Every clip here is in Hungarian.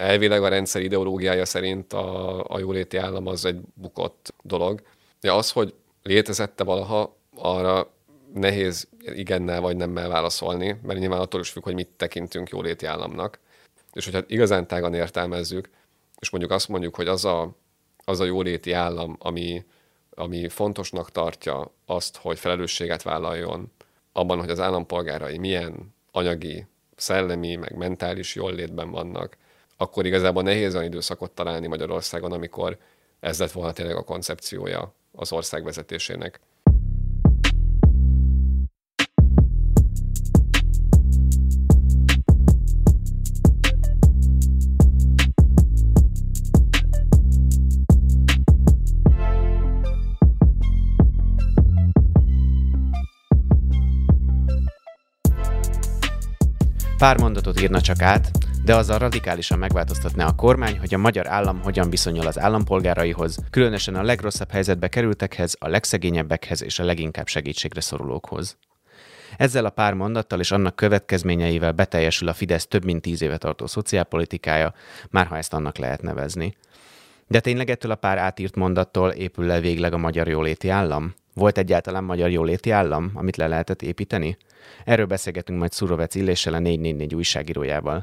elvileg a rendszer ideológiája szerint a, a jóléti állam az egy bukott dolog. De az, hogy létezette valaha, arra nehéz igennel vagy nemmel válaszolni, mert nyilván attól is függ, hogy mit tekintünk jóléti államnak. És hogyha igazán tágan értelmezzük, és mondjuk azt mondjuk, hogy az a, az a jóléti állam, ami, ami fontosnak tartja azt, hogy felelősséget vállaljon abban, hogy az állampolgárai milyen anyagi, szellemi, meg mentális jólétben vannak, akkor igazából nehéz olyan időszakot találni Magyarországon, amikor ez lett volna tényleg a koncepciója az ország vezetésének. Pár mondatot írna csak át, de azzal radikálisan megváltoztatná a kormány, hogy a magyar állam hogyan viszonyul az állampolgáraihoz, különösen a legrosszabb helyzetbe kerültekhez, a legszegényebbekhez és a leginkább segítségre szorulókhoz. Ezzel a pár mondattal és annak következményeivel beteljesül a Fidesz több mint tíz éve tartó szociálpolitikája, már ha ezt annak lehet nevezni. De tényleg ettől a pár átírt mondattól épül le végleg a magyar jóléti állam? Volt egyáltalán magyar jóléti állam, amit le lehetett építeni? Erről beszélgetünk majd Szurovec Illéssel, a 444 újságírójával.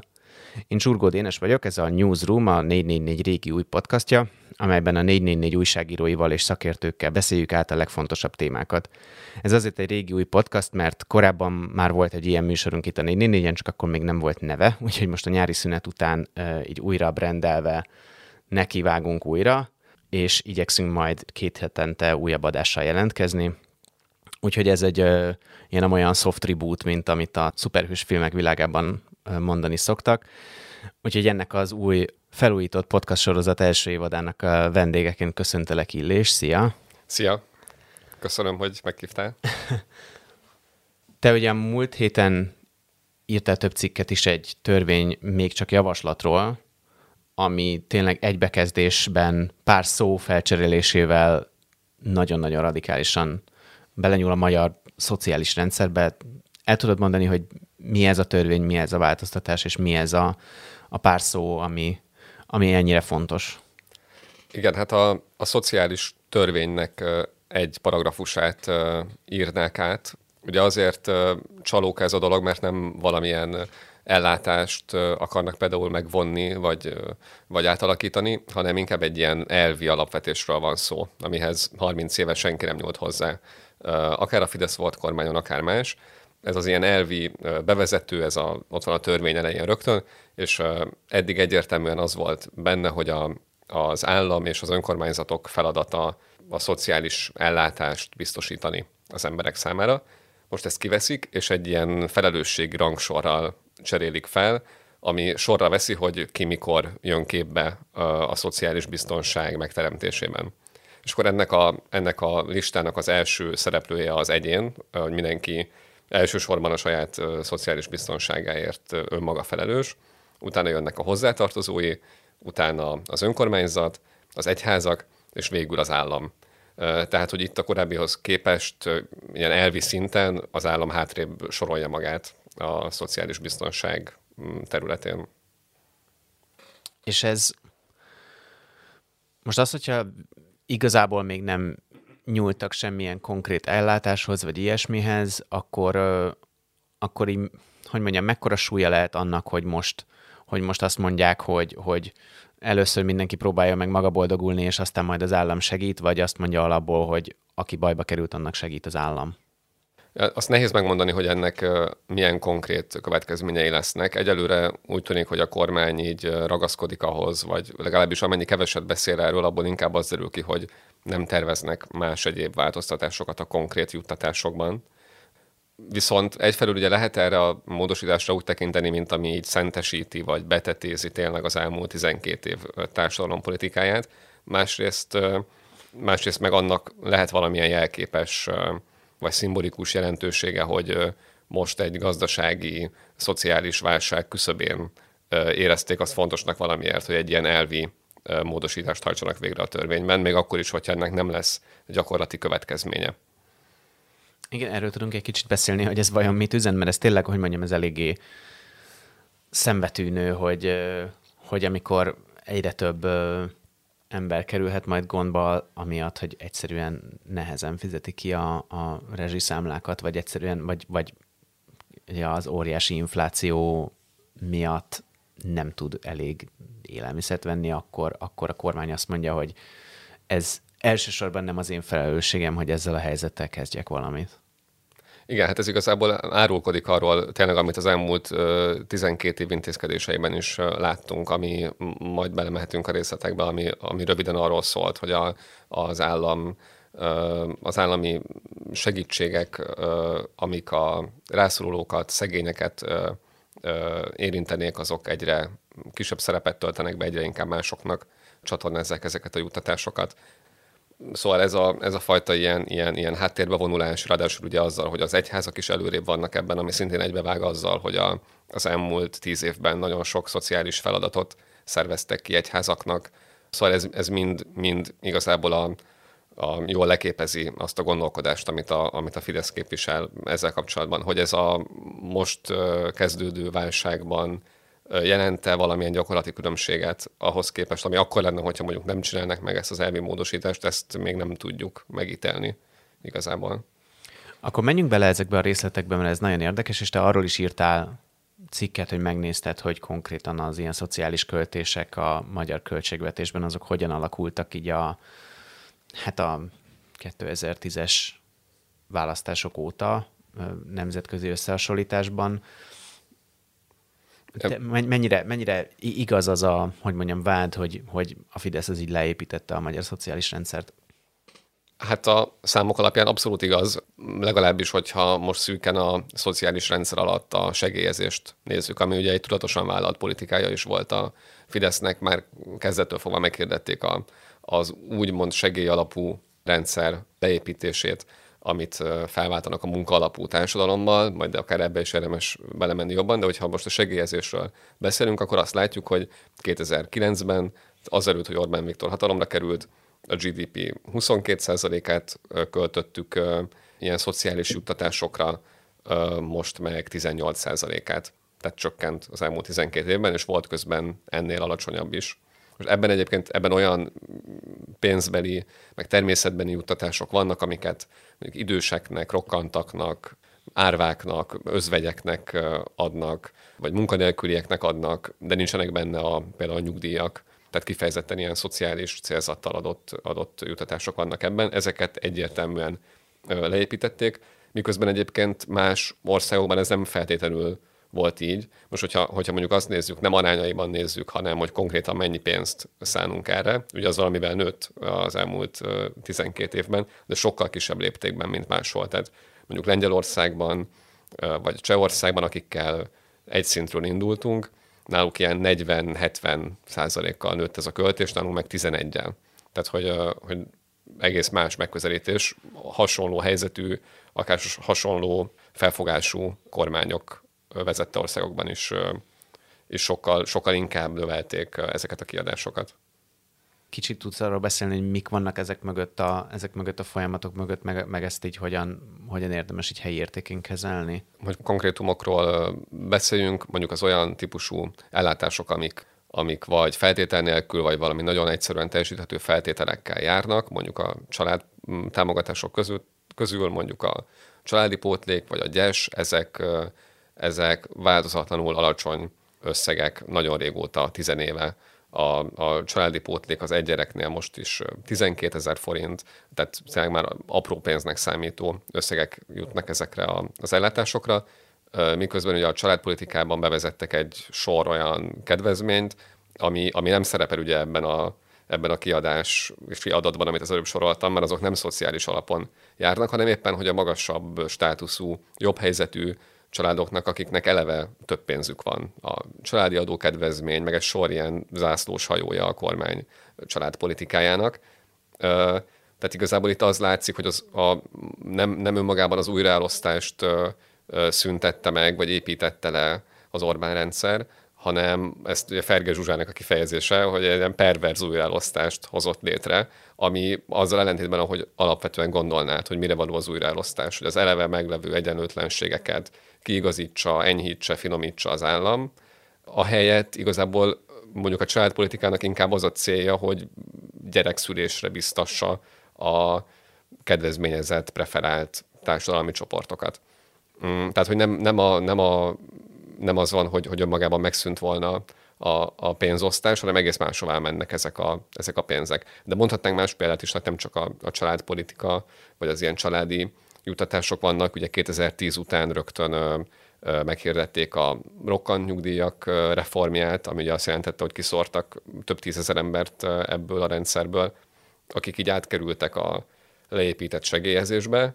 Én Csurgó Dénes vagyok, ez a Newsroom, a 444 régi új podcastja, amelyben a 444 újságíróival és szakértőkkel beszéljük át a legfontosabb témákat. Ez azért egy régi új podcast, mert korábban már volt egy ilyen műsorunk itt a 444-en, csak akkor még nem volt neve, úgyhogy most a nyári szünet után így újra brendelve nekivágunk újra, és igyekszünk majd két hetente újabb adással jelentkezni. Úgyhogy ez egy uh, ilyen olyan soft reboot, mint amit a szuperhős filmek világában mondani szoktak. Úgyhogy ennek az új felújított podcast sorozat első évadának a vendégeként köszöntelek Illés. Szia! Szia! Köszönöm, hogy meghívtál. Te ugye múlt héten írtál több cikket is egy törvény még csak javaslatról, ami tényleg egybekezdésben pár szó felcserélésével nagyon-nagyon radikálisan belenyúl a magyar szociális rendszerbe. El tudod mondani, hogy mi ez a törvény, mi ez a változtatás, és mi ez a, a pár szó, ami, ami ennyire fontos? Igen, hát a, a szociális törvénynek egy paragrafusát írnák át. Ugye azért csalók ez a dolog, mert nem valamilyen ellátást akarnak például megvonni, vagy, vagy átalakítani, hanem inkább egy ilyen elvi alapvetésről van szó, amihez 30 éve senki nem nyúlt hozzá. Akár a Fidesz volt kormányon, akár más. Ez az ilyen elvi bevezető, ez a, ott van a törvény elején rögtön, és eddig egyértelműen az volt benne, hogy a, az állam és az önkormányzatok feladata a szociális ellátást biztosítani az emberek számára. Most ezt kiveszik, és egy ilyen felelősség rangsorral cserélik fel, ami sorra veszi, hogy ki mikor jön képbe a, szociális biztonság megteremtésében. És akkor ennek a, ennek a listának az első szereplője az egyén, mindenki elsősorban a saját szociális biztonságáért önmaga felelős, utána jönnek a hozzátartozói, utána az önkormányzat, az egyházak, és végül az állam. Tehát, hogy itt a korábbihoz képest uh, ilyen elvi szinten az állam hátrébb sorolja magát a szociális biztonság mm, területén. És ez most az, hogyha igazából még nem nyúltak semmilyen konkrét ellátáshoz, vagy ilyesmihez, akkor, akkor így, hogy mondjam, mekkora súlya lehet annak, hogy most, hogy most azt mondják, hogy, hogy először mindenki próbálja meg maga boldogulni, és aztán majd az állam segít, vagy azt mondja alapból, hogy aki bajba került, annak segít az állam. Azt nehéz megmondani, hogy ennek milyen konkrét következményei lesznek. Egyelőre úgy tűnik, hogy a kormány így ragaszkodik ahhoz, vagy legalábbis amennyi keveset beszél erről, abból inkább az derül ki, hogy nem terveznek más egyéb változtatásokat a konkrét juttatásokban. Viszont egyfelől ugye lehet erre a módosításra úgy tekinteni, mint ami így szentesíti, vagy betetézi tényleg az elmúlt 12 év társadalompolitikáját. Másrészt, másrészt meg annak lehet valamilyen jelképes vagy szimbolikus jelentősége, hogy most egy gazdasági, szociális válság küszöbén érezték azt fontosnak valamiért, hogy egy ilyen elvi módosítást hajtsanak végre a törvényben, még akkor is, hogyha ennek nem lesz gyakorlati következménye. Igen, erről tudunk egy kicsit beszélni, hogy ez vajon mit üzen, mert ez tényleg, hogy mondjam, ez eléggé szembetűnő, hogy, hogy amikor egyre több ember kerülhet majd gondba, amiatt, hogy egyszerűen nehezen fizeti ki a, a rezsiszámlákat, vagy egyszerűen, vagy, vagy ugye az óriási infláció miatt nem tud elég élelmiszert venni, akkor, akkor a kormány azt mondja, hogy ez elsősorban nem az én felelősségem, hogy ezzel a helyzettel kezdjek valamit. Igen, hát ez igazából árulkodik arról tényleg, amit az elmúlt 12 év intézkedéseiben is láttunk, ami majd belemehetünk a részletekbe, ami, ami röviden arról szólt, hogy a, az állam az állami segítségek, amik a rászorulókat, szegényeket érintenék, azok egyre kisebb szerepet töltenek be, egyre inkább másoknak csatornázzák ezeket a juttatásokat. Szóval ez a, ez a fajta ilyen, ilyen, ilyen háttérbe vonulás, ráadásul ugye azzal, hogy az egyházak is előrébb vannak ebben, ami szintén egybevág azzal, hogy a, az elmúlt tíz évben nagyon sok szociális feladatot szerveztek ki egyházaknak. Szóval ez, ez mind, mind igazából a, a, jól leképezi azt a gondolkodást, amit a, amit a Fidesz képvisel ezzel kapcsolatban, hogy ez a most kezdődő válságban jelente valamilyen gyakorlati különbséget ahhoz képest, ami akkor lenne, hogyha mondjuk nem csinálnak meg ezt az elvi módosítást, ezt még nem tudjuk megítelni igazából. Akkor menjünk bele ezekbe a részletekbe, mert ez nagyon érdekes, és te arról is írtál cikket, hogy megnézted, hogy konkrétan az ilyen szociális költések a magyar költségvetésben, azok hogyan alakultak így a, hát a 2010-es választások óta nemzetközi összehasonlításban. Te mennyire, mennyire igaz az a, hogy mondjam, vád, hogy, hogy a Fidesz az így leépítette a magyar szociális rendszert? Hát a számok alapján abszolút igaz, legalábbis, hogyha most szűken a szociális rendszer alatt a segélyezést nézzük, ami ugye egy tudatosan vállalt politikája is volt a Fidesznek, már kezdettől fogva meghirdették a, az úgymond segély alapú rendszer beépítését amit felváltanak a munka alapú társadalommal, majd akár ebbe is érdemes belemenni jobban, de hogyha most a segélyezésről beszélünk, akkor azt látjuk, hogy 2009-ben azelőtt, hogy Orbán Viktor hatalomra került, a GDP 22%-át költöttük ilyen szociális juttatásokra, most meg 18%-át. Tehát csökkent az elmúlt 12 évben, és volt közben ennél alacsonyabb is. Most ebben egyébként ebben olyan pénzbeli, meg természetbeni juttatások vannak, amiket mondjuk időseknek, rokkantaknak, árváknak, özvegyeknek adnak, vagy munkanélkülieknek adnak, de nincsenek benne a, például a nyugdíjak. Tehát kifejezetten ilyen szociális célzattal adott, adott jutatások vannak ebben. Ezeket egyértelműen leépítették, miközben egyébként más országokban ez nem feltétlenül volt így. Most, hogyha, hogyha mondjuk azt nézzük, nem arányaiban nézzük, hanem hogy konkrétan mennyi pénzt szánunk erre, ugye az valamivel nőtt az elmúlt 12 évben, de sokkal kisebb léptékben, mint máshol. Tehát mondjuk Lengyelországban, vagy Csehországban, akikkel egy szintről indultunk, náluk ilyen 40-70 százalékkal nőtt ez a költés, nálunk meg 11-el. Tehát, hogy, hogy egész más megközelítés, hasonló helyzetű, akár hasonló felfogású kormányok vezette országokban is, is sokkal, sokkal inkább növelték ezeket a kiadásokat. Kicsit tudsz arról beszélni, hogy mik vannak ezek mögött a, ezek mögött a folyamatok mögött, meg, meg ezt így hogyan, hogyan érdemes így helyi értékén kezelni? Hogy konkrétumokról beszéljünk, mondjuk az olyan típusú ellátások, amik, amik vagy feltétel nélkül, vagy valami nagyon egyszerűen teljesíthető feltételekkel járnak, mondjuk a család támogatások közül, közül mondjuk a családi pótlék, vagy a gyes, ezek ezek változatlanul alacsony összegek nagyon régóta, tizenéve. A, a családi pótlék az egy gyereknél most is 12 ezer forint, tehát tényleg már apró pénznek számító összegek jutnak ezekre az ellátásokra, miközben ugye a családpolitikában bevezettek egy sor olyan kedvezményt, ami, ami nem szerepel ugye ebben a, ebben a kiadás és adatban, amit az előbb soroltam, mert azok nem szociális alapon járnak, hanem éppen, hogy a magasabb státuszú, jobb helyzetű családoknak, akiknek eleve több pénzük van. A családi adókedvezmény, meg egy sor ilyen zászlós hajója a kormány családpolitikájának. Tehát igazából itt az látszik, hogy az a, nem, nem önmagában az újraelosztást szüntette meg, vagy építette le az Orbán rendszer, hanem ezt ugye Ferge Zsuzsának a kifejezése, hogy egy ilyen perverz újraelosztást hozott létre, ami azzal ellentétben, ahogy alapvetően gondolnád, hogy mire való az újraelosztás, hogy az eleve meglevő egyenlőtlenségeket kiigazítsa, enyhítse, finomítsa az állam, a helyet igazából mondjuk a családpolitikának inkább az a célja, hogy gyerekszülésre biztassa a kedvezményezett, preferált társadalmi csoportokat. Mm, tehát, hogy nem, nem, a, nem, a, nem az van, hogy, hogy önmagában megszűnt volna a, a pénzosztás, hanem egész máshová mennek ezek a, ezek a pénzek. De mondhatnánk más példát is, nem csak a, a családpolitika, vagy az ilyen családi jutatások vannak. Ugye 2010 után rögtön ö, ö, meghirdették a rokkant nyugdíjak ö, reformját, ami ugye azt jelentette, hogy kiszortak több tízezer embert ebből a rendszerből, akik így átkerültek a leépített segélyezésbe,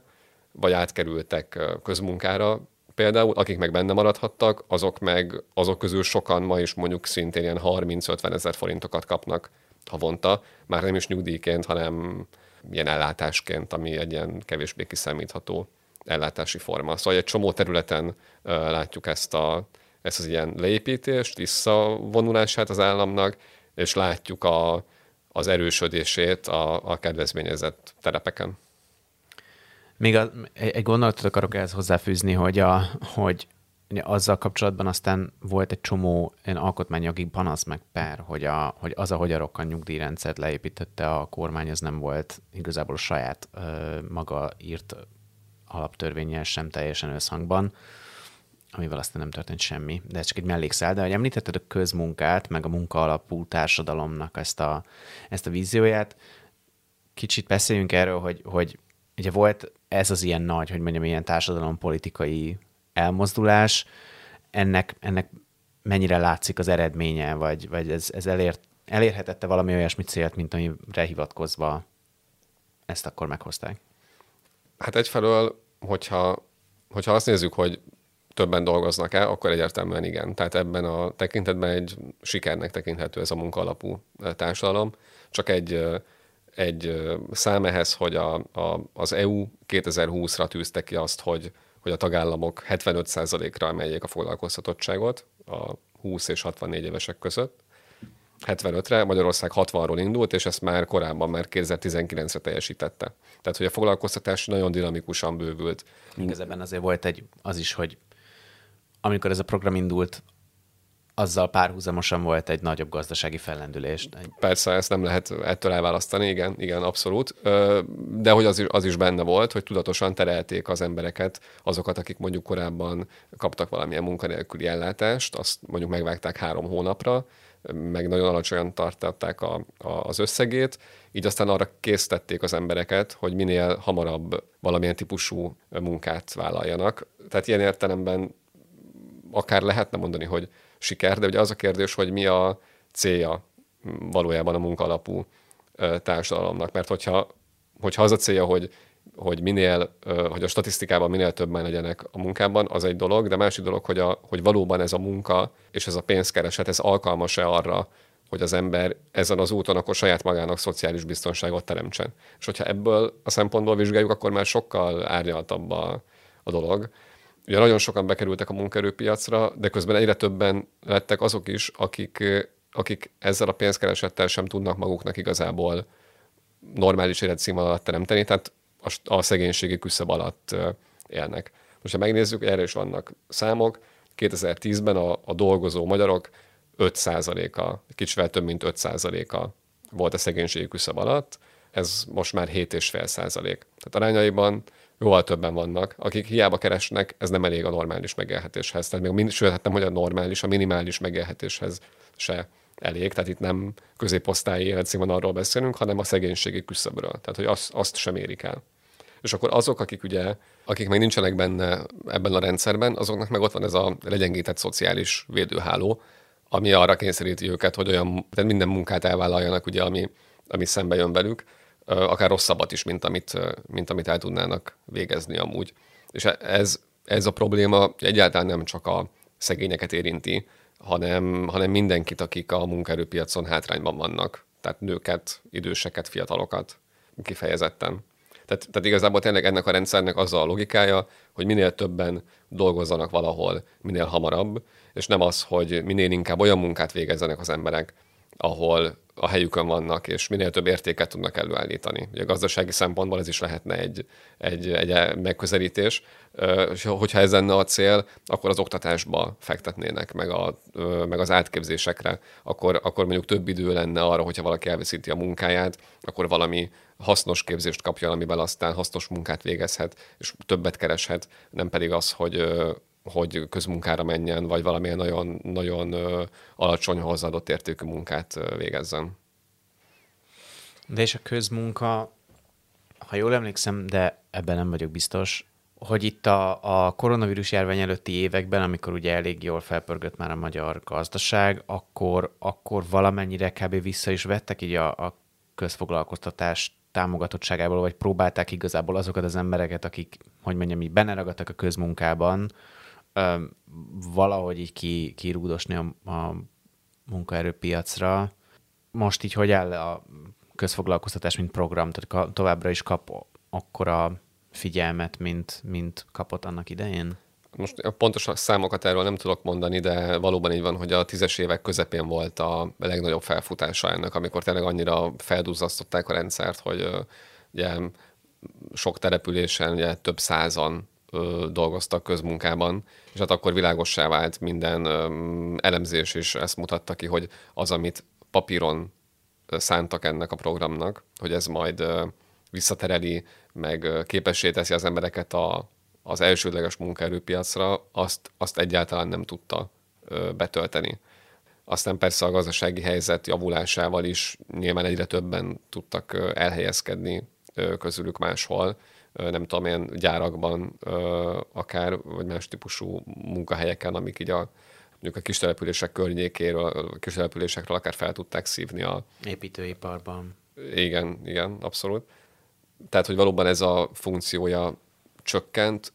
vagy átkerültek közmunkára, például, akik meg benne maradhattak, azok meg azok közül sokan ma is mondjuk szintén ilyen 30-50 ezer forintokat kapnak havonta, már nem is nyugdíjként, hanem ilyen ellátásként, ami egy ilyen kevésbé kiszámítható ellátási forma. Szóval egy csomó területen uh, látjuk ezt, a, ezt az ilyen leépítést, visszavonulását az államnak, és látjuk a, az erősödését a, a kedvezményezett terepeken. Még a, egy gondolatot akarok ehhez hozzáfűzni, hogy, a, hogy azzal kapcsolatban aztán volt egy csomó ilyen alkotmányjogi panasz meg per, hogy, a, hogy az, ahogy a rokkan nyugdíjrendszert leépítette a kormány, az nem volt igazából saját ö, maga írt alaptörvényel sem teljesen összhangban, amivel aztán nem történt semmi. De ez csak egy mellékszál. De hogy említetted a közmunkát, meg a munka alapú társadalomnak ezt a, ezt a vízióját, kicsit beszéljünk erről, hogy, hogy ugye volt ez az ilyen nagy, hogy mondjam, ilyen társadalompolitikai elmozdulás, ennek, ennek mennyire látszik az eredménye, vagy, vagy ez, ez elért, elérhetette valami olyasmi célt, mint amire hivatkozva ezt akkor meghozták? Hát egyfelől, hogyha, hogyha azt nézzük, hogy többen dolgoznak el, akkor egyértelműen igen. Tehát ebben a tekintetben egy sikernek tekinthető ez a munkalapú társadalom. Csak egy egy szám ehhez, hogy a, a, az EU 2020-ra tűzte ki azt, hogy, hogy a tagállamok 75%-ra emeljék a foglalkoztatottságot a 20 és 64 évesek között. 75-re, Magyarország 60-ról indult, és ezt már korábban, már 2019-re teljesítette. Tehát, hogy a foglalkoztatás nagyon dinamikusan bővült. Igazából azért volt egy, az is, hogy amikor ez a program indult, azzal párhuzamosan volt egy nagyobb gazdasági fellendülés. Persze, ezt nem lehet ettől elválasztani, igen, igen, abszolút. De hogy az az is benne volt, hogy tudatosan terelték az embereket, azokat, akik mondjuk korábban kaptak valamilyen munkanélküli ellátást, azt mondjuk megvágták három hónapra, meg nagyon alacsonyan tartották a, a, az összegét, így aztán arra készítették az embereket, hogy minél hamarabb valamilyen típusú munkát vállaljanak. Tehát ilyen értelemben akár lehetne mondani, hogy siker, de ugye az a kérdés, hogy mi a célja valójában a munkalapú társadalomnak. Mert hogyha, hogyha az a célja, hogy, hogy minél, hogy a statisztikában minél többen legyenek a munkában, az egy dolog, de másik dolog, hogy, a, hogy valóban ez a munka és ez a pénzkereset, ez alkalmas-e arra, hogy az ember ezen az úton akkor saját magának szociális biztonságot teremtsen. És hogyha ebből a szempontból vizsgáljuk, akkor már sokkal árnyaltabb a, a dolog. Ugye nagyon sokan bekerültek a munkaerőpiacra, de közben egyre többen lettek azok is, akik, akik ezzel a pénzkeresettel sem tudnak maguknak igazából normális életszínvonalat teremteni, tehát a, a szegénységi küszöb alatt élnek. Most ha megnézzük, erre is vannak számok. 2010-ben a, a dolgozó magyarok 5%-a, kicsivel több mint 5%-a volt a szegénységi küszöb alatt, ez most már 7,5 százalék. Tehát arányaiban jóval többen vannak, akik hiába keresnek, ez nem elég a normális megélhetéshez. Tehát még, sőt, hát nem, hogy a normális, a minimális megélhetéshez se elég, tehát itt nem középosztályi életszínvonalról beszélünk, hanem a szegénységi küszöbről, tehát hogy azt, azt sem érik el. És akkor azok, akik ugye, akik még nincsenek benne ebben a rendszerben, azoknak meg ott van ez a legyengített szociális védőháló, ami arra kényszeríti őket, hogy olyan, tehát minden munkát elvállaljanak, ugye, ami, ami szembe jön velük, akár rosszabbat is, mint amit, mint amit el tudnának végezni amúgy. És ez, ez a probléma egyáltalán nem csak a szegényeket érinti, hanem, hanem mindenkit, akik a munkaerőpiacon hátrányban vannak. Tehát nőket, időseket, fiatalokat kifejezetten. Tehát, tehát igazából tényleg ennek a rendszernek az a logikája, hogy minél többen dolgozzanak valahol, minél hamarabb, és nem az, hogy minél inkább olyan munkát végezzenek az emberek, ahol a helyükön vannak, és minél több értéket tudnak előállítani. Ugye a gazdasági szempontból ez is lehetne egy, egy, egy megközelítés. És hogyha ez lenne a cél, akkor az oktatásba fektetnének, meg, a, meg az átképzésekre. Akkor, akkor mondjuk több idő lenne arra, hogyha valaki elveszíti a munkáját, akkor valami hasznos képzést kapjon, amiben aztán hasznos munkát végezhet, és többet kereshet, nem pedig az, hogy hogy közmunkára menjen, vagy valamilyen nagyon, nagyon alacsony hozzáadott értékű munkát végezzen. De és a közmunka, ha jól emlékszem, de ebben nem vagyok biztos, hogy itt a, a koronavírus járvány előtti években, amikor ugye elég jól felpörgött már a magyar gazdaság, akkor, akkor valamennyire kb. vissza is vettek így a, a közfoglalkoztatás támogatottságából, vagy próbálták igazából azokat az embereket, akik, hogy mondjam, így benne ragadtak a közmunkában, valahogy így ki, kirúdosni a, a munkaerőpiacra. Most így hogy áll a közfoglalkoztatás, mint program, tehát továbbra is kap akkora figyelmet, mint, mint kapott annak idején? Most pontos számokat erről nem tudok mondani, de valóban így van, hogy a tízes évek közepén volt a legnagyobb felfutása ennek, amikor tényleg annyira feldúzzasztották a rendszert, hogy ugye sok településen ugye több százan ö, dolgoztak közmunkában, és hát akkor világossá vált minden elemzés, és ezt mutatta ki, hogy az, amit papíron szántak ennek a programnak, hogy ez majd visszatereli, meg képessé teszi az embereket a, az elsődleges munkaerőpiacra, azt, azt egyáltalán nem tudta ö, betölteni. Aztán persze a gazdasági helyzet javulásával is nyilván egyre többen tudtak elhelyezkedni közülük máshol, nem tudom, ilyen gyárakban akár, vagy más típusú munkahelyeken, amik így a mondjuk a kis települések környékéről, a kis településekről akár fel tudták szívni a... Építőiparban. Igen, igen, abszolút. Tehát, hogy valóban ez a funkciója csökkent,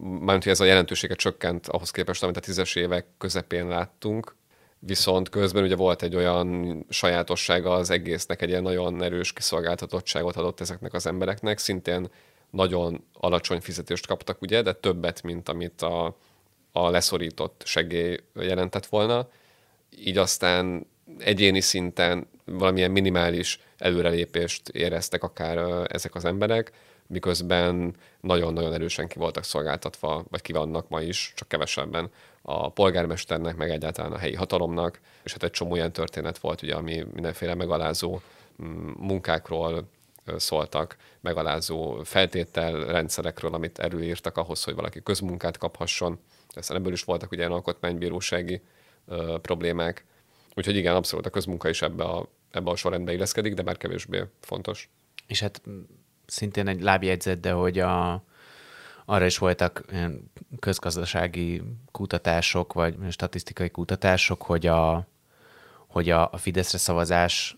mármint, hogy ez a jelentősége csökkent ahhoz képest, amit a tízes évek közepén láttunk, viszont közben ugye volt egy olyan sajátossága az egésznek, egy ilyen nagyon erős kiszolgáltatottságot adott ezeknek az embereknek, szintén nagyon alacsony fizetést kaptak, ugye, de többet, mint amit a, a leszorított segély jelentett volna. Így aztán egyéni szinten valamilyen minimális előrelépést éreztek akár ezek az emberek, miközben nagyon-nagyon erősen ki voltak szolgáltatva, vagy ki vannak ma is, csak kevesebben a polgármesternek, meg egyáltalán a helyi hatalomnak, és hát egy csomó ilyen történet volt, ugye, ami mindenféle megalázó mm, munkákról szóltak, megalázó feltételrendszerekről, amit előírtak ahhoz, hogy valaki közmunkát kaphasson. Aztán ebből is voltak ugye alkotmánybírósági ö, problémák. Úgyhogy igen, abszolút a közmunka is ebbe a, ebbe a sorrendbe illeszkedik, de már kevésbé fontos. És hát szintén egy lábjegyzet, de hogy a, arra is voltak ilyen közgazdasági kutatások, vagy statisztikai kutatások, hogy a, hogy a, a Fideszre szavazás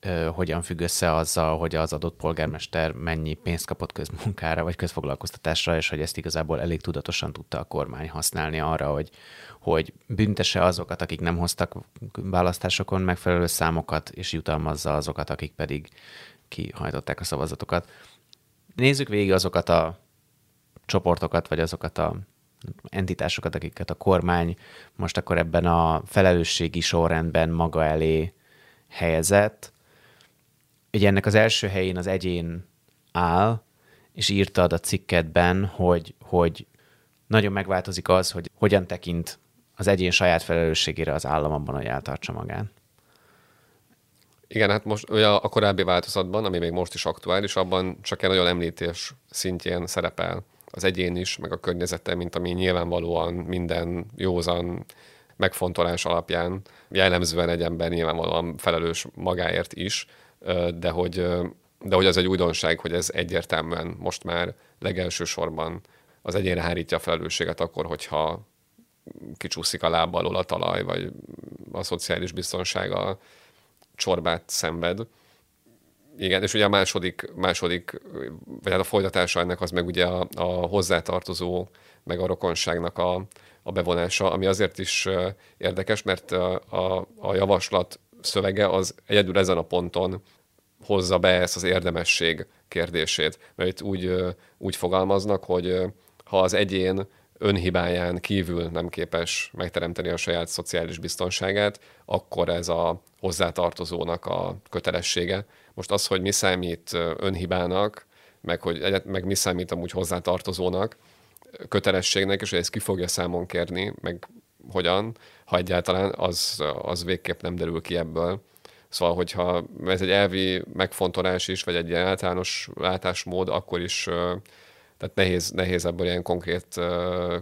ö, hogyan függ össze azzal, hogy az adott polgármester mennyi pénzt kapott közmunkára, vagy közfoglalkoztatásra, és hogy ezt igazából elég tudatosan tudta a kormány használni arra, hogy, hogy büntesse azokat, akik nem hoztak választásokon megfelelő számokat, és jutalmazza azokat, akik pedig kihajtották a szavazatokat. Nézzük végig azokat a csoportokat, vagy azokat a entitásokat, akiket a kormány most akkor ebben a felelősségi sorrendben maga elé helyezett. Ugye ennek az első helyén az egyén áll, és írtad a cikketben, hogy, hogy nagyon megváltozik az, hogy hogyan tekint az egyén saját felelősségére az állam abban, hogy eltartsa magát. Igen, hát most ugye a korábbi változatban, ami még most is aktuális, abban csak egy nagyon említés szintjén szerepel az egyén is, meg a környezete, mint ami nyilvánvalóan minden józan megfontolás alapján jellemzően egy ember nyilvánvalóan felelős magáért is, de hogy, de hogy az egy újdonság, hogy ez egyértelműen most már legelső sorban az egyénre hárítja a felelősséget akkor, hogyha kicsúszik a láb alól a talaj, vagy a szociális biztonsága csorbát szenved. Igen, és ugye a második, második vagy hát a folytatása ennek az meg ugye a, a hozzátartozó, meg a rokonságnak a, a bevonása, ami azért is érdekes, mert a, a, javaslat szövege az egyedül ezen a ponton hozza be ezt az érdemesség kérdését. Mert itt úgy, úgy fogalmaznak, hogy ha az egyén önhibáján kívül nem képes megteremteni a saját szociális biztonságát, akkor ez a hozzátartozónak a kötelessége. Most az, hogy mi számít önhibának, meg, hogy, meg mi számít amúgy hozzátartozónak, kötelességnek, és hogy ezt ki fogja számon kérni, meg hogyan, ha egyáltalán, az, az végképp nem derül ki ebből. Szóval, hogyha ez egy elvi megfontolás is, vagy egy ilyen általános látásmód, akkor is tehát nehéz, nehéz ebből ilyen konkrét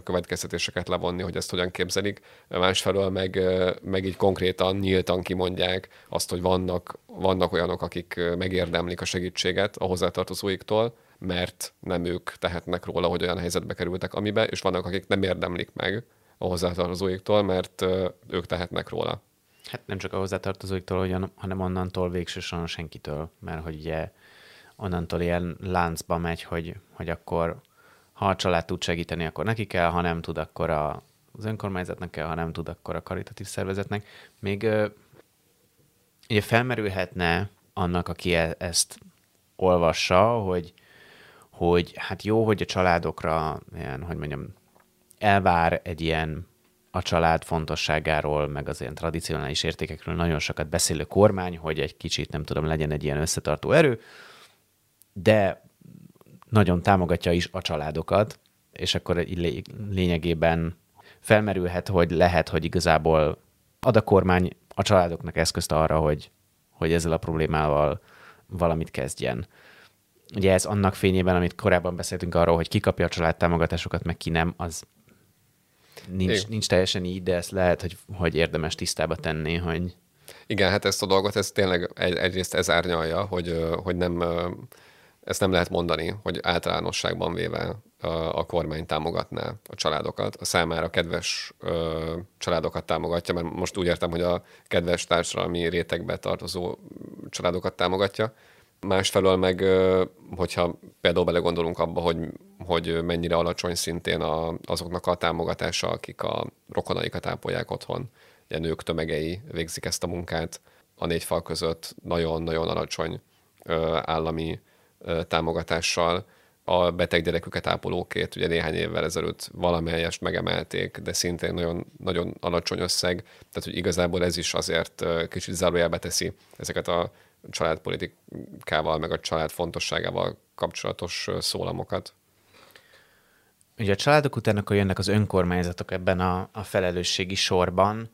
következtetéseket levonni, hogy ezt hogyan képzelik. Másfelől meg, meg így konkrétan, nyíltan kimondják azt, hogy vannak, vannak olyanok, akik megérdemlik a segítséget a hozzátartozóiktól, mert nem ők tehetnek róla, hogy olyan helyzetbe kerültek amibe, és vannak, akik nem érdemlik meg a hozzátartozóiktól, mert ők tehetnek róla. Hát nem csak a hozzátartozóiktól, hanem onnantól végsősorban senkitől, mert hogy ugye onnantól ilyen láncba megy, hogy, hogy akkor ha a család tud segíteni, akkor neki kell, ha nem tud, akkor a, az önkormányzatnak kell, ha nem tud, akkor a karitatív szervezetnek. Még ugye felmerülhetne annak, aki e, ezt olvassa, hogy, hogy hát jó, hogy a családokra ilyen, hogy mondjam, elvár egy ilyen a család fontosságáról, meg az ilyen tradicionális értékekről nagyon sokat beszélő kormány, hogy egy kicsit, nem tudom, legyen egy ilyen összetartó erő, de nagyon támogatja is a családokat, és akkor lényegében felmerülhet, hogy lehet, hogy igazából ad a kormány a családoknak eszközt arra, hogy, hogy ezzel a problémával valamit kezdjen. Ugye ez annak fényében, amit korábban beszéltünk arról, hogy ki kapja a család támogatásokat, meg ki nem, az nincs, nincs teljesen így, de ezt lehet, hogy, hogy érdemes tisztába tenni, hogy... Igen, hát ezt a dolgot, ez tényleg egy, egyrészt ez árnyalja, hogy, hogy nem ezt nem lehet mondani, hogy általánosságban véve a kormány támogatná a családokat, a számára kedves ö, családokat támogatja, mert most úgy értem, hogy a kedves társadalmi rétegbe tartozó családokat támogatja. Másfelől meg, hogyha például belegondolunk abba, hogy, hogy mennyire alacsony szintén a, azoknak a támogatása, akik a rokonaikat ápolják otthon, ilyen nők tömegei végzik ezt a munkát, a négy fal között nagyon-nagyon alacsony állami támogatással a beteg gyereküket ápolókét ugye néhány évvel ezelőtt valamelyest megemelték, de szintén nagyon, nagyon alacsony összeg, tehát hogy igazából ez is azért kicsit zárójelbe teszi ezeket a családpolitikával, meg a család fontosságával kapcsolatos szólamokat. Ugye a családok után akkor jönnek az önkormányzatok ebben a, a felelősségi sorban,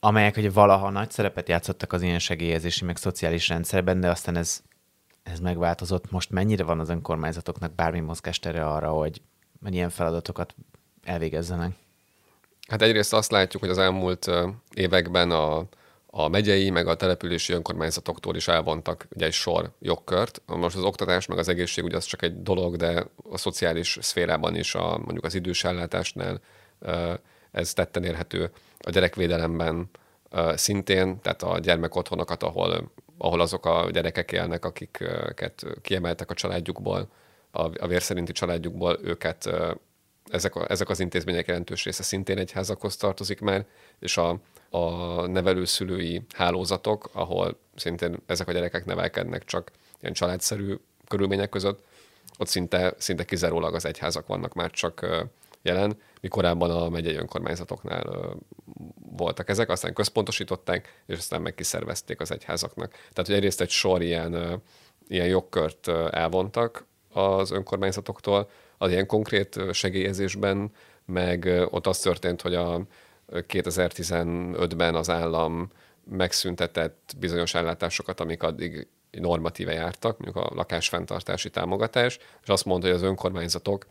amelyek ugye valaha nagy szerepet játszottak az ilyen segélyezési, meg szociális rendszerben, de aztán ez ez megváltozott. Most mennyire van az önkormányzatoknak bármi mozgástere arra, hogy ilyen feladatokat elvégezzenek? Hát egyrészt azt látjuk, hogy az elmúlt években a, a megyei, meg a települési önkormányzatoktól is elvontak ugye egy sor jogkört. Most az oktatás, meg az egészségügy az csak egy dolog, de a szociális szférában is, a, mondjuk az idős ellátásnál ez tetten érhető. A gyerekvédelemben szintén, tehát a gyermekotthonokat, ahol ahol azok a gyerekek élnek, akiket kiemeltek a családjukból, a, a vérszerinti családjukból, őket ezek, a, ezek az intézmények jelentős része szintén egyházakhoz tartozik már, és a, a nevelőszülői hálózatok, ahol szintén ezek a gyerekek nevelkednek csak ilyen családszerű körülmények között, ott szinte, szinte kizárólag az egyházak vannak már csak jelen, mi korábban a megyei önkormányzatoknál voltak ezek, aztán központosították, és aztán meg kiszervezték az egyházaknak. Tehát, hogy egyrészt egy sor ilyen, ilyen jogkört elvontak az önkormányzatoktól, az ilyen konkrét segélyezésben, meg ott az történt, hogy a 2015-ben az állam megszüntetett bizonyos ellátásokat, amik addig normatíve jártak, mondjuk a lakásfenntartási támogatás, és azt mondta, hogy az önkormányzatok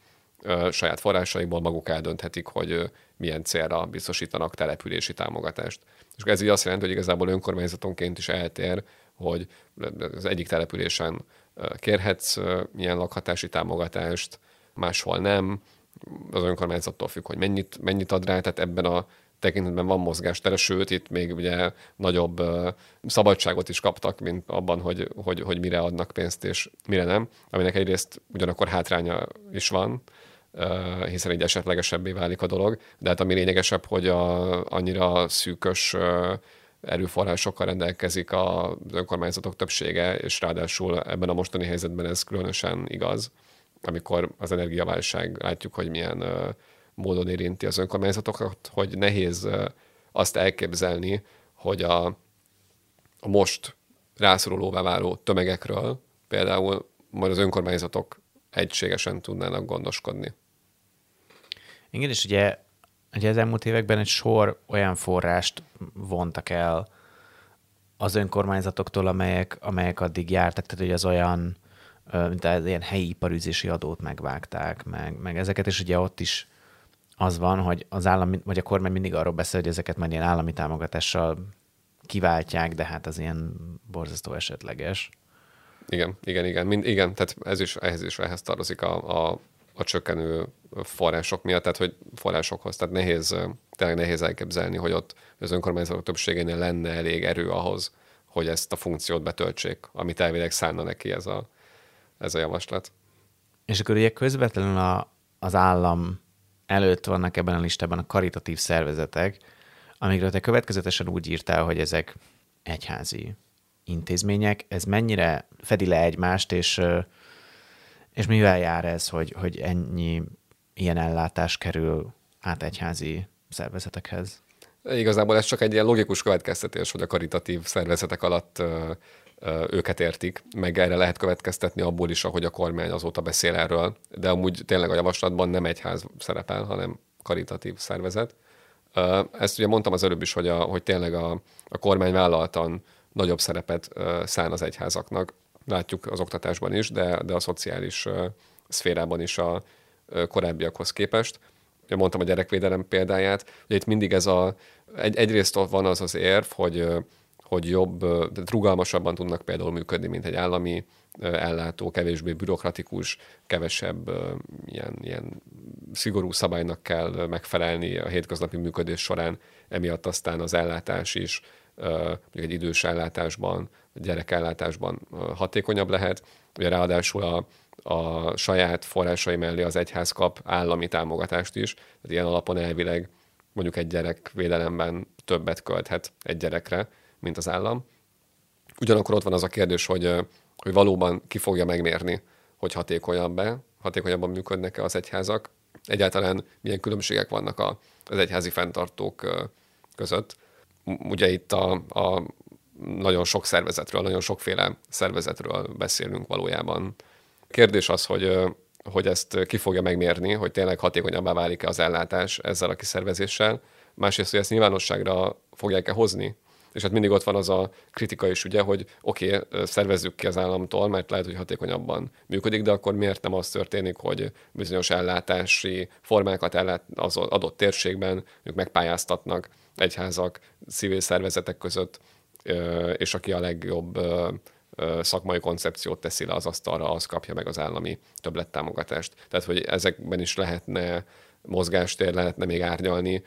saját forrásaikból maguk eldönthetik, hogy milyen célra biztosítanak települési támogatást. És ez így azt jelenti, hogy igazából önkormányzatonként is eltér, hogy az egyik településen kérhetsz milyen lakhatási támogatást, máshol nem, az önkormányzattól függ, hogy mennyit, mennyit ad rá, tehát ebben a tekintetben van mozgástere, sőt, itt még ugye nagyobb szabadságot is kaptak, mint abban, hogy, hogy, hogy mire adnak pénzt és mire nem, aminek egyrészt ugyanakkor hátránya is van, hiszen így esetlegesebbé válik a dolog. De hát ami lényegesebb, hogy a, annyira szűkös erőforrásokkal rendelkezik az önkormányzatok többsége, és ráadásul ebben a mostani helyzetben ez különösen igaz, amikor az energiaválság látjuk, hogy milyen módon érinti az önkormányzatokat, hogy nehéz azt elképzelni, hogy a, a most rászorulóvá váló tömegekről például majd az önkormányzatok egységesen tudnának gondoskodni. Igen, és ugye, ugye az elmúlt években egy sor olyan forrást vontak el az önkormányzatoktól, amelyek, amelyek addig jártak, tehát hogy az olyan, mint az ilyen helyi iparűzési adót megvágták, meg, meg ezeket, és ugye ott is az van, hogy az állam, vagy a kormány mindig arról beszél, hogy ezeket majd ilyen állami támogatással kiváltják, de hát az ilyen borzasztó esetleges. Igen, igen, igen. Mind, igen, tehát ez is, ehhez is ehhez tartozik a, a, a csökkenő források miatt, tehát hogy forrásokhoz. Tehát nehéz, tényleg nehéz elképzelni, hogy ott az önkormányzatok többségénél lenne elég erő ahhoz, hogy ezt a funkciót betöltsék, amit elvileg szánna neki ez a, ez a javaslat. És akkor ugye közvetlenül a, az állam előtt vannak ebben a listában a karitatív szervezetek, amikről te következetesen úgy írtál, hogy ezek egyházi intézmények. Ez mennyire fedi le egymást, és, és mivel jár ez, hogy, hogy ennyi ilyen ellátás kerül át egyházi szervezetekhez? Igazából ez csak egy ilyen logikus következtetés, hogy a karitatív szervezetek alatt őket értik, meg erre lehet következtetni abból is, ahogy a kormány azóta beszél erről, de amúgy tényleg a javaslatban nem egyház szerepel, hanem karitatív szervezet. Ezt ugye mondtam az előbb is, hogy, a, hogy tényleg a, a kormány vállaltan nagyobb szerepet szán az egyházaknak. Látjuk az oktatásban is, de, de a szociális szférában is a korábbiakhoz képest. Mondtam a gyerekvédelem példáját, hogy itt mindig ez a, egy, egyrészt van az az érv, hogy hogy jobb, rugalmasabban tudnak például működni, mint egy állami ellátó, kevésbé bürokratikus, kevesebb ilyen, ilyen szigorú szabálynak kell megfelelni a hétköznapi működés során, emiatt aztán az ellátás is mondjuk egy idős ellátásban, gyerekellátásban hatékonyabb lehet. Ugye ráadásul a, a saját forrásai mellé az egyház kap állami támogatást is, tehát ilyen alapon elvileg mondjuk egy gyerek védelemben többet költhet egy gyerekre, mint az állam. Ugyanakkor ott van az a kérdés, hogy, hogy valóban ki fogja megmérni, hogy hatékonyabb-e, hatékonyabban működnek-e az egyházak, egyáltalán milyen különbségek vannak az egyházi fenntartók között. Ugye itt a, a nagyon sok szervezetről, nagyon sokféle szervezetről beszélünk valójában. Kérdés az, hogy, hogy ezt ki fogja megmérni, hogy tényleg hatékonyabbá válik-e az ellátás ezzel a kiszervezéssel. Másrészt, hogy ezt nyilvánosságra fogják-e hozni, és hát mindig ott van az a kritika is, ugye, hogy oké, okay, szervezzük ki az államtól, mert lehet, hogy hatékonyabban működik, de akkor miért nem az történik, hogy bizonyos ellátási formákat ellát az adott térségben ők megpályáztatnak egyházak, civil szervezetek között, és aki a legjobb szakmai koncepciót teszi le az asztalra, az kapja meg az állami többlettámogatást. Tehát, hogy ezekben is lehetne mozgástér, lehetne még árnyalni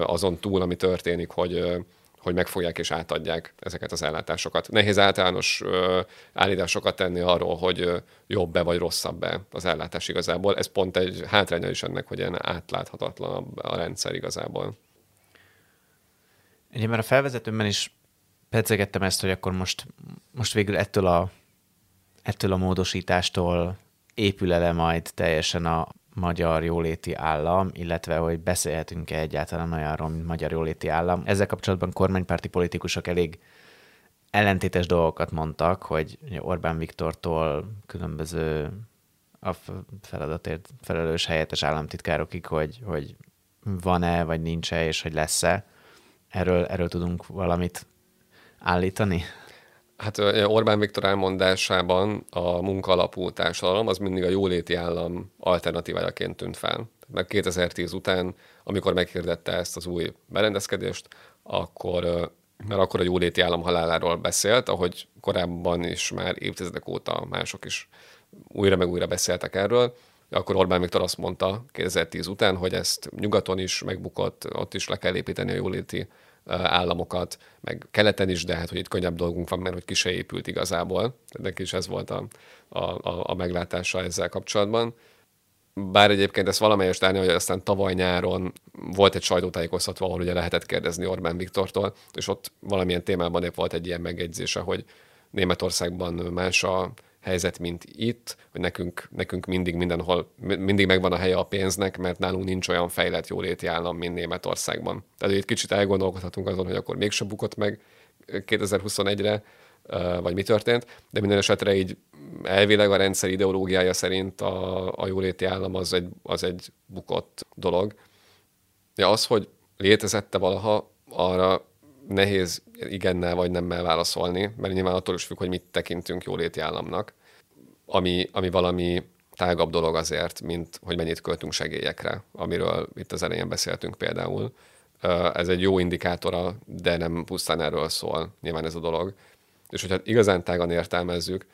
azon túl, ami történik, hogy hogy megfogják és átadják ezeket az ellátásokat. Nehéz általános ö, állításokat tenni arról, hogy jobb-e vagy rosszabb-e az ellátás igazából. Ez pont egy hátránya is ennek, hogy ilyen átláthatatlanabb a rendszer igazából. Ugye, mert a felvezetőmben is pedzegettem ezt, hogy akkor most, most végül ettől a, ettől a módosítástól épül ele majd teljesen a magyar jóléti állam, illetve hogy beszélhetünk-e egyáltalán olyanról, mint magyar jóléti állam. Ezzel kapcsolatban kormánypárti politikusok elég ellentétes dolgokat mondtak, hogy Orbán Viktortól különböző a feladatért felelős helyettes államtitkárokig, hogy, hogy van-e, vagy nincs-e, és hogy lesz-e. Erről, erről tudunk valamit állítani? Hát Orbán Viktor elmondásában a munkalapú társadalom az mindig a jóléti állam alternatívájaként tűnt fel. Mert 2010 után, amikor meghirdette ezt az új berendezkedést, akkor, mert akkor a jóléti állam haláláról beszélt, ahogy korábban is már évtizedek óta mások is újra meg újra beszéltek erről, akkor Orbán Viktor azt mondta 2010 után, hogy ezt nyugaton is megbukott, ott is le kell építeni a jóléti államokat, meg keleten is, de hát, hogy itt könnyebb dolgunk van, mert hogy ki se épült igazából. Neki is ez volt a, a, a, a meglátása ezzel kapcsolatban. Bár egyébként ezt valamelyest állni, hogy aztán tavaly nyáron volt egy sajtótájékoztató, ahol ugye lehetett kérdezni Orbán Viktortól, és ott valamilyen témában épp volt egy ilyen megjegyzése, hogy Németországban más a helyzet, mint itt, hogy nekünk, nekünk mindig mindenhol, mindig megvan a helye a pénznek, mert nálunk nincs olyan fejlett jóléti állam, mint Németországban. Tehát itt kicsit elgondolkodhatunk azon, hogy akkor mégse bukott meg 2021-re, vagy mi történt, de minden esetre így elvileg a rendszer ideológiája szerint a, a jóléti állam az egy, az egy bukott dolog. Ja, az, hogy létezette valaha, arra nehéz igennel vagy nemmel válaszolni, mert nyilván attól is függ, hogy mit tekintünk jóléti államnak, ami, ami valami tágabb dolog azért, mint hogy mennyit költünk segélyekre, amiről itt az elején beszéltünk például. Ez egy jó indikátora, de nem pusztán erről szól nyilván ez a dolog. És hogyha igazán tágan értelmezzük,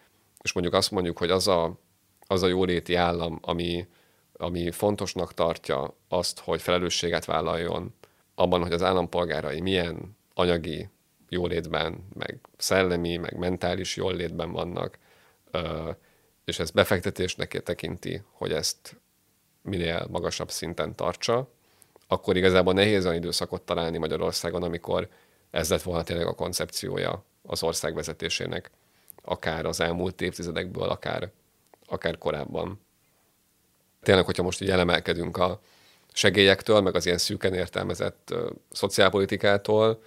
és mondjuk azt mondjuk, hogy az a, az a jóléti állam, ami, ami fontosnak tartja azt, hogy felelősséget vállaljon abban, hogy az állampolgárai milyen anyagi jólétben, meg szellemi, meg mentális jólétben vannak, és ez befektetésnek tekinti, hogy ezt minél magasabb szinten tartsa, akkor igazából nehéz olyan időszakot találni Magyarországon, amikor ez lett volna tényleg a koncepciója az ország vezetésének, akár az elmúlt évtizedekből, akár, akár korábban. Tényleg, hogyha most így elemelkedünk a segélyektől, meg az ilyen szűken értelmezett uh, szociálpolitikától,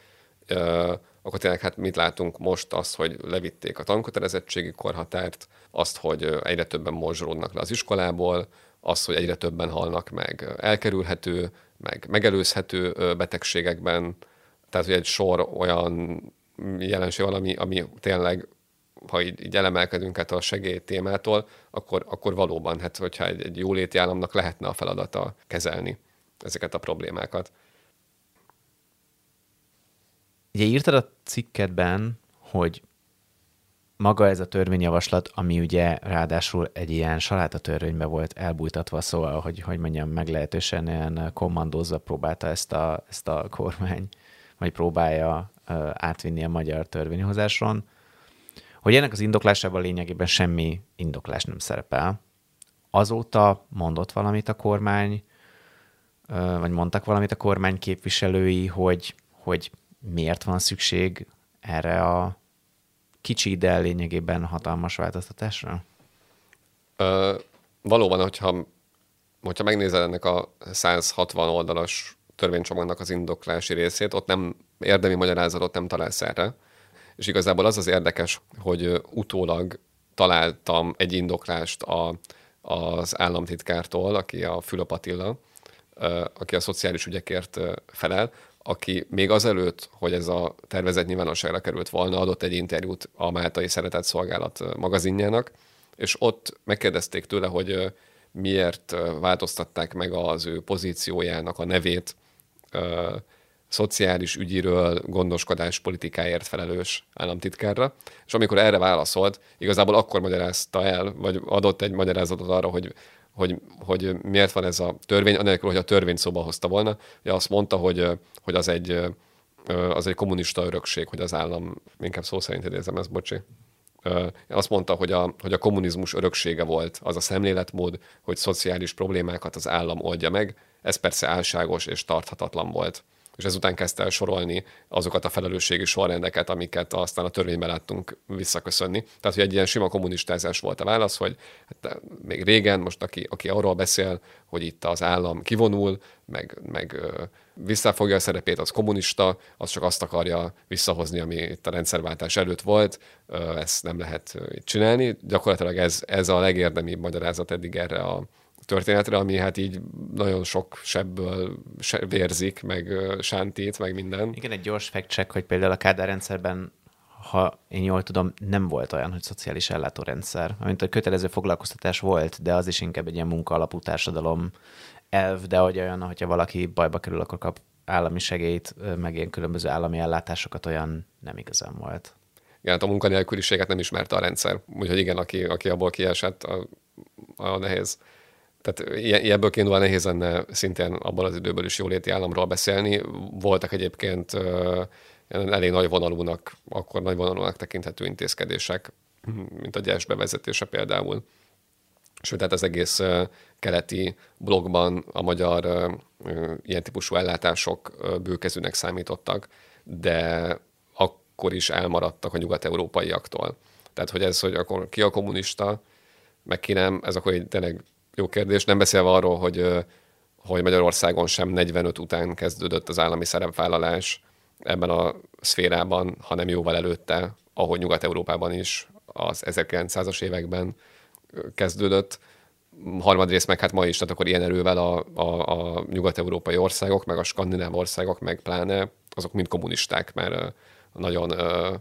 uh, akkor tényleg hát mit látunk most azt, hogy levitték a tankötelezettségi korhatárt, azt, hogy egyre többen morzsolódnak le az iskolából, azt, hogy egyre többen halnak meg elkerülhető, meg megelőzhető betegségekben, tehát hogy egy sor olyan jelenség valami, ami tényleg ha így, így elemelkedünk át a segély témától, akkor, akkor valóban, hát hogyha egy, egy jóléti államnak lehetne a feladata kezelni ezeket a problémákat. Ugye írtad a cikkedben, hogy maga ez a törvényjavaslat, ami ugye ráadásul egy ilyen törvénybe volt elbújtatva, szóval, hogy, hogy mondjam, meglehetősen ilyen kommandózva próbálta ezt a, ezt a kormány, vagy próbálja átvinni a magyar törvényhozáson, hogy ennek az indoklásában lényegében semmi indoklás nem szerepel. Azóta mondott valamit a kormány, vagy mondtak valamit a kormány képviselői, hogy, hogy miért van szükség erre a kicsi, de lényegében hatalmas változtatásra? Ö, valóban, hogyha, hogyha megnézel ennek a 160 oldalas törvénycsomagnak az indoklási részét, ott nem érdemi magyarázatot nem találsz erre. És igazából az az érdekes, hogy utólag találtam egy indoklást a, az államtitkártól, aki a Fülöp Attila, aki a szociális ügyekért felel, aki még azelőtt, hogy ez a tervezet nyilvánosságra került volna, adott egy interjút a Máltai Szeretett Szolgálat magazinjának, és ott megkérdezték tőle, hogy miért változtatták meg az ő pozíciójának a nevét szociális ügyiről gondoskodás politikáért felelős államtitkárra, és amikor erre válaszolt, igazából akkor magyarázta el, vagy adott egy magyarázatot arra, hogy hogy, hogy miért van ez a törvény, anélkül, hogy a törvény szóba hozta volna. Ugye azt mondta, hogy, hogy az egy, az egy kommunista örökség, hogy az állam, inkább szó szerint idézem ezt, bocsi, azt mondta, hogy a, hogy a kommunizmus öröksége volt az a szemléletmód, hogy szociális problémákat az állam oldja meg. Ez persze álságos és tarthatatlan volt és ezután kezdte el sorolni azokat a felelősségi sorrendeket, amiket aztán a törvényben láttunk visszaköszönni. Tehát, hogy egy ilyen sima kommunistázás volt a válasz, hogy hát, még régen, most aki, aki arról beszél, hogy itt az állam kivonul, meg, meg visszafogja a szerepét, az kommunista, az csak azt akarja visszahozni, ami itt a rendszerváltás előtt volt, ezt nem lehet csinálni. Gyakorlatilag ez, ez a legérdemibb magyarázat eddig erre a, történetre, ami hát így nagyon sok sebből se vérzik, meg sántít, meg minden. Igen, egy gyors fact check, hogy például a Kádár rendszerben ha én jól tudom, nem volt olyan, hogy szociális ellátórendszer. Amint a kötelező foglalkoztatás volt, de az is inkább egy ilyen munka alapú társadalom elv, de hogy olyan, hogyha valaki bajba kerül, akkor kap állami segélyt, meg ilyen különböző állami ellátásokat, olyan nem igazán volt. Igen, hát a munkanélküliséget nem ismerte a rendszer. Úgyhogy igen, aki, aki abból kiesett, a, a nehéz tehát ebből kiindulva nehéz lenne szintén abban az időből is jóléti államról beszélni. Voltak egyébként elég nagy vonalúnak, akkor nagy vonalúnak tekinthető intézkedések, mint a gyers bevezetése például. Sőt, tehát az egész keleti blogban a magyar ilyen típusú ellátások bőkezőnek számítottak, de akkor is elmaradtak a nyugat-európaiaktól. Tehát, hogy ez, hogy akkor ki a kommunista, meg ki nem, ez akkor egy tényleg jó kérdés. Nem beszélve arról, hogy, hogy Magyarországon sem 45 után kezdődött az állami szerepvállalás ebben a szférában, hanem jóval előtte, ahogy Nyugat-Európában is az 1900-as években kezdődött. Harmadrészt meg hát ma is, tehát akkor ilyen erővel a, a, a nyugat-európai országok, meg a skandináv országok, meg pláne azok mind kommunisták, mert nagyon ö,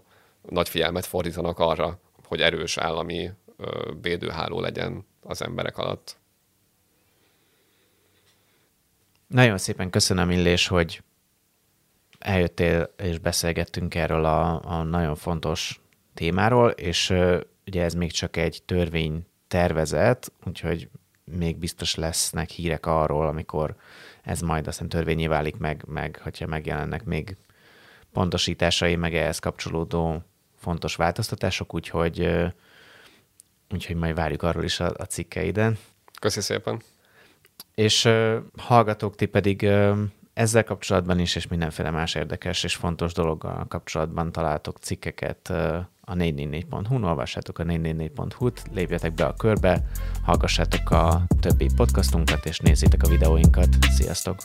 nagy figyelmet fordítanak arra, hogy erős állami ö, védőháló legyen az emberek alatt. Nagyon szépen köszönöm, Illés, hogy eljöttél és beszélgettünk erről a, a nagyon fontos témáról, és ö, ugye ez még csak egy törvény tervezet, úgyhogy még biztos lesznek hírek arról, amikor ez majd aztán törvényé válik meg, meg hogyha megjelennek még pontosításai, meg ehhez kapcsolódó fontos változtatások, úgyhogy, úgyhogy majd várjuk arról is a, a cikkeiden. Köszi szépen. És uh, hallgatók, ti pedig uh, ezzel kapcsolatban is, és mindenféle más érdekes és fontos dologgal kapcsolatban találtok cikkeket uh, a 444.hu-n, olvassátok a 444.hu-t, lépjetek be a körbe, hallgassátok a többi podcastunkat, és nézzétek a videóinkat. Sziasztok!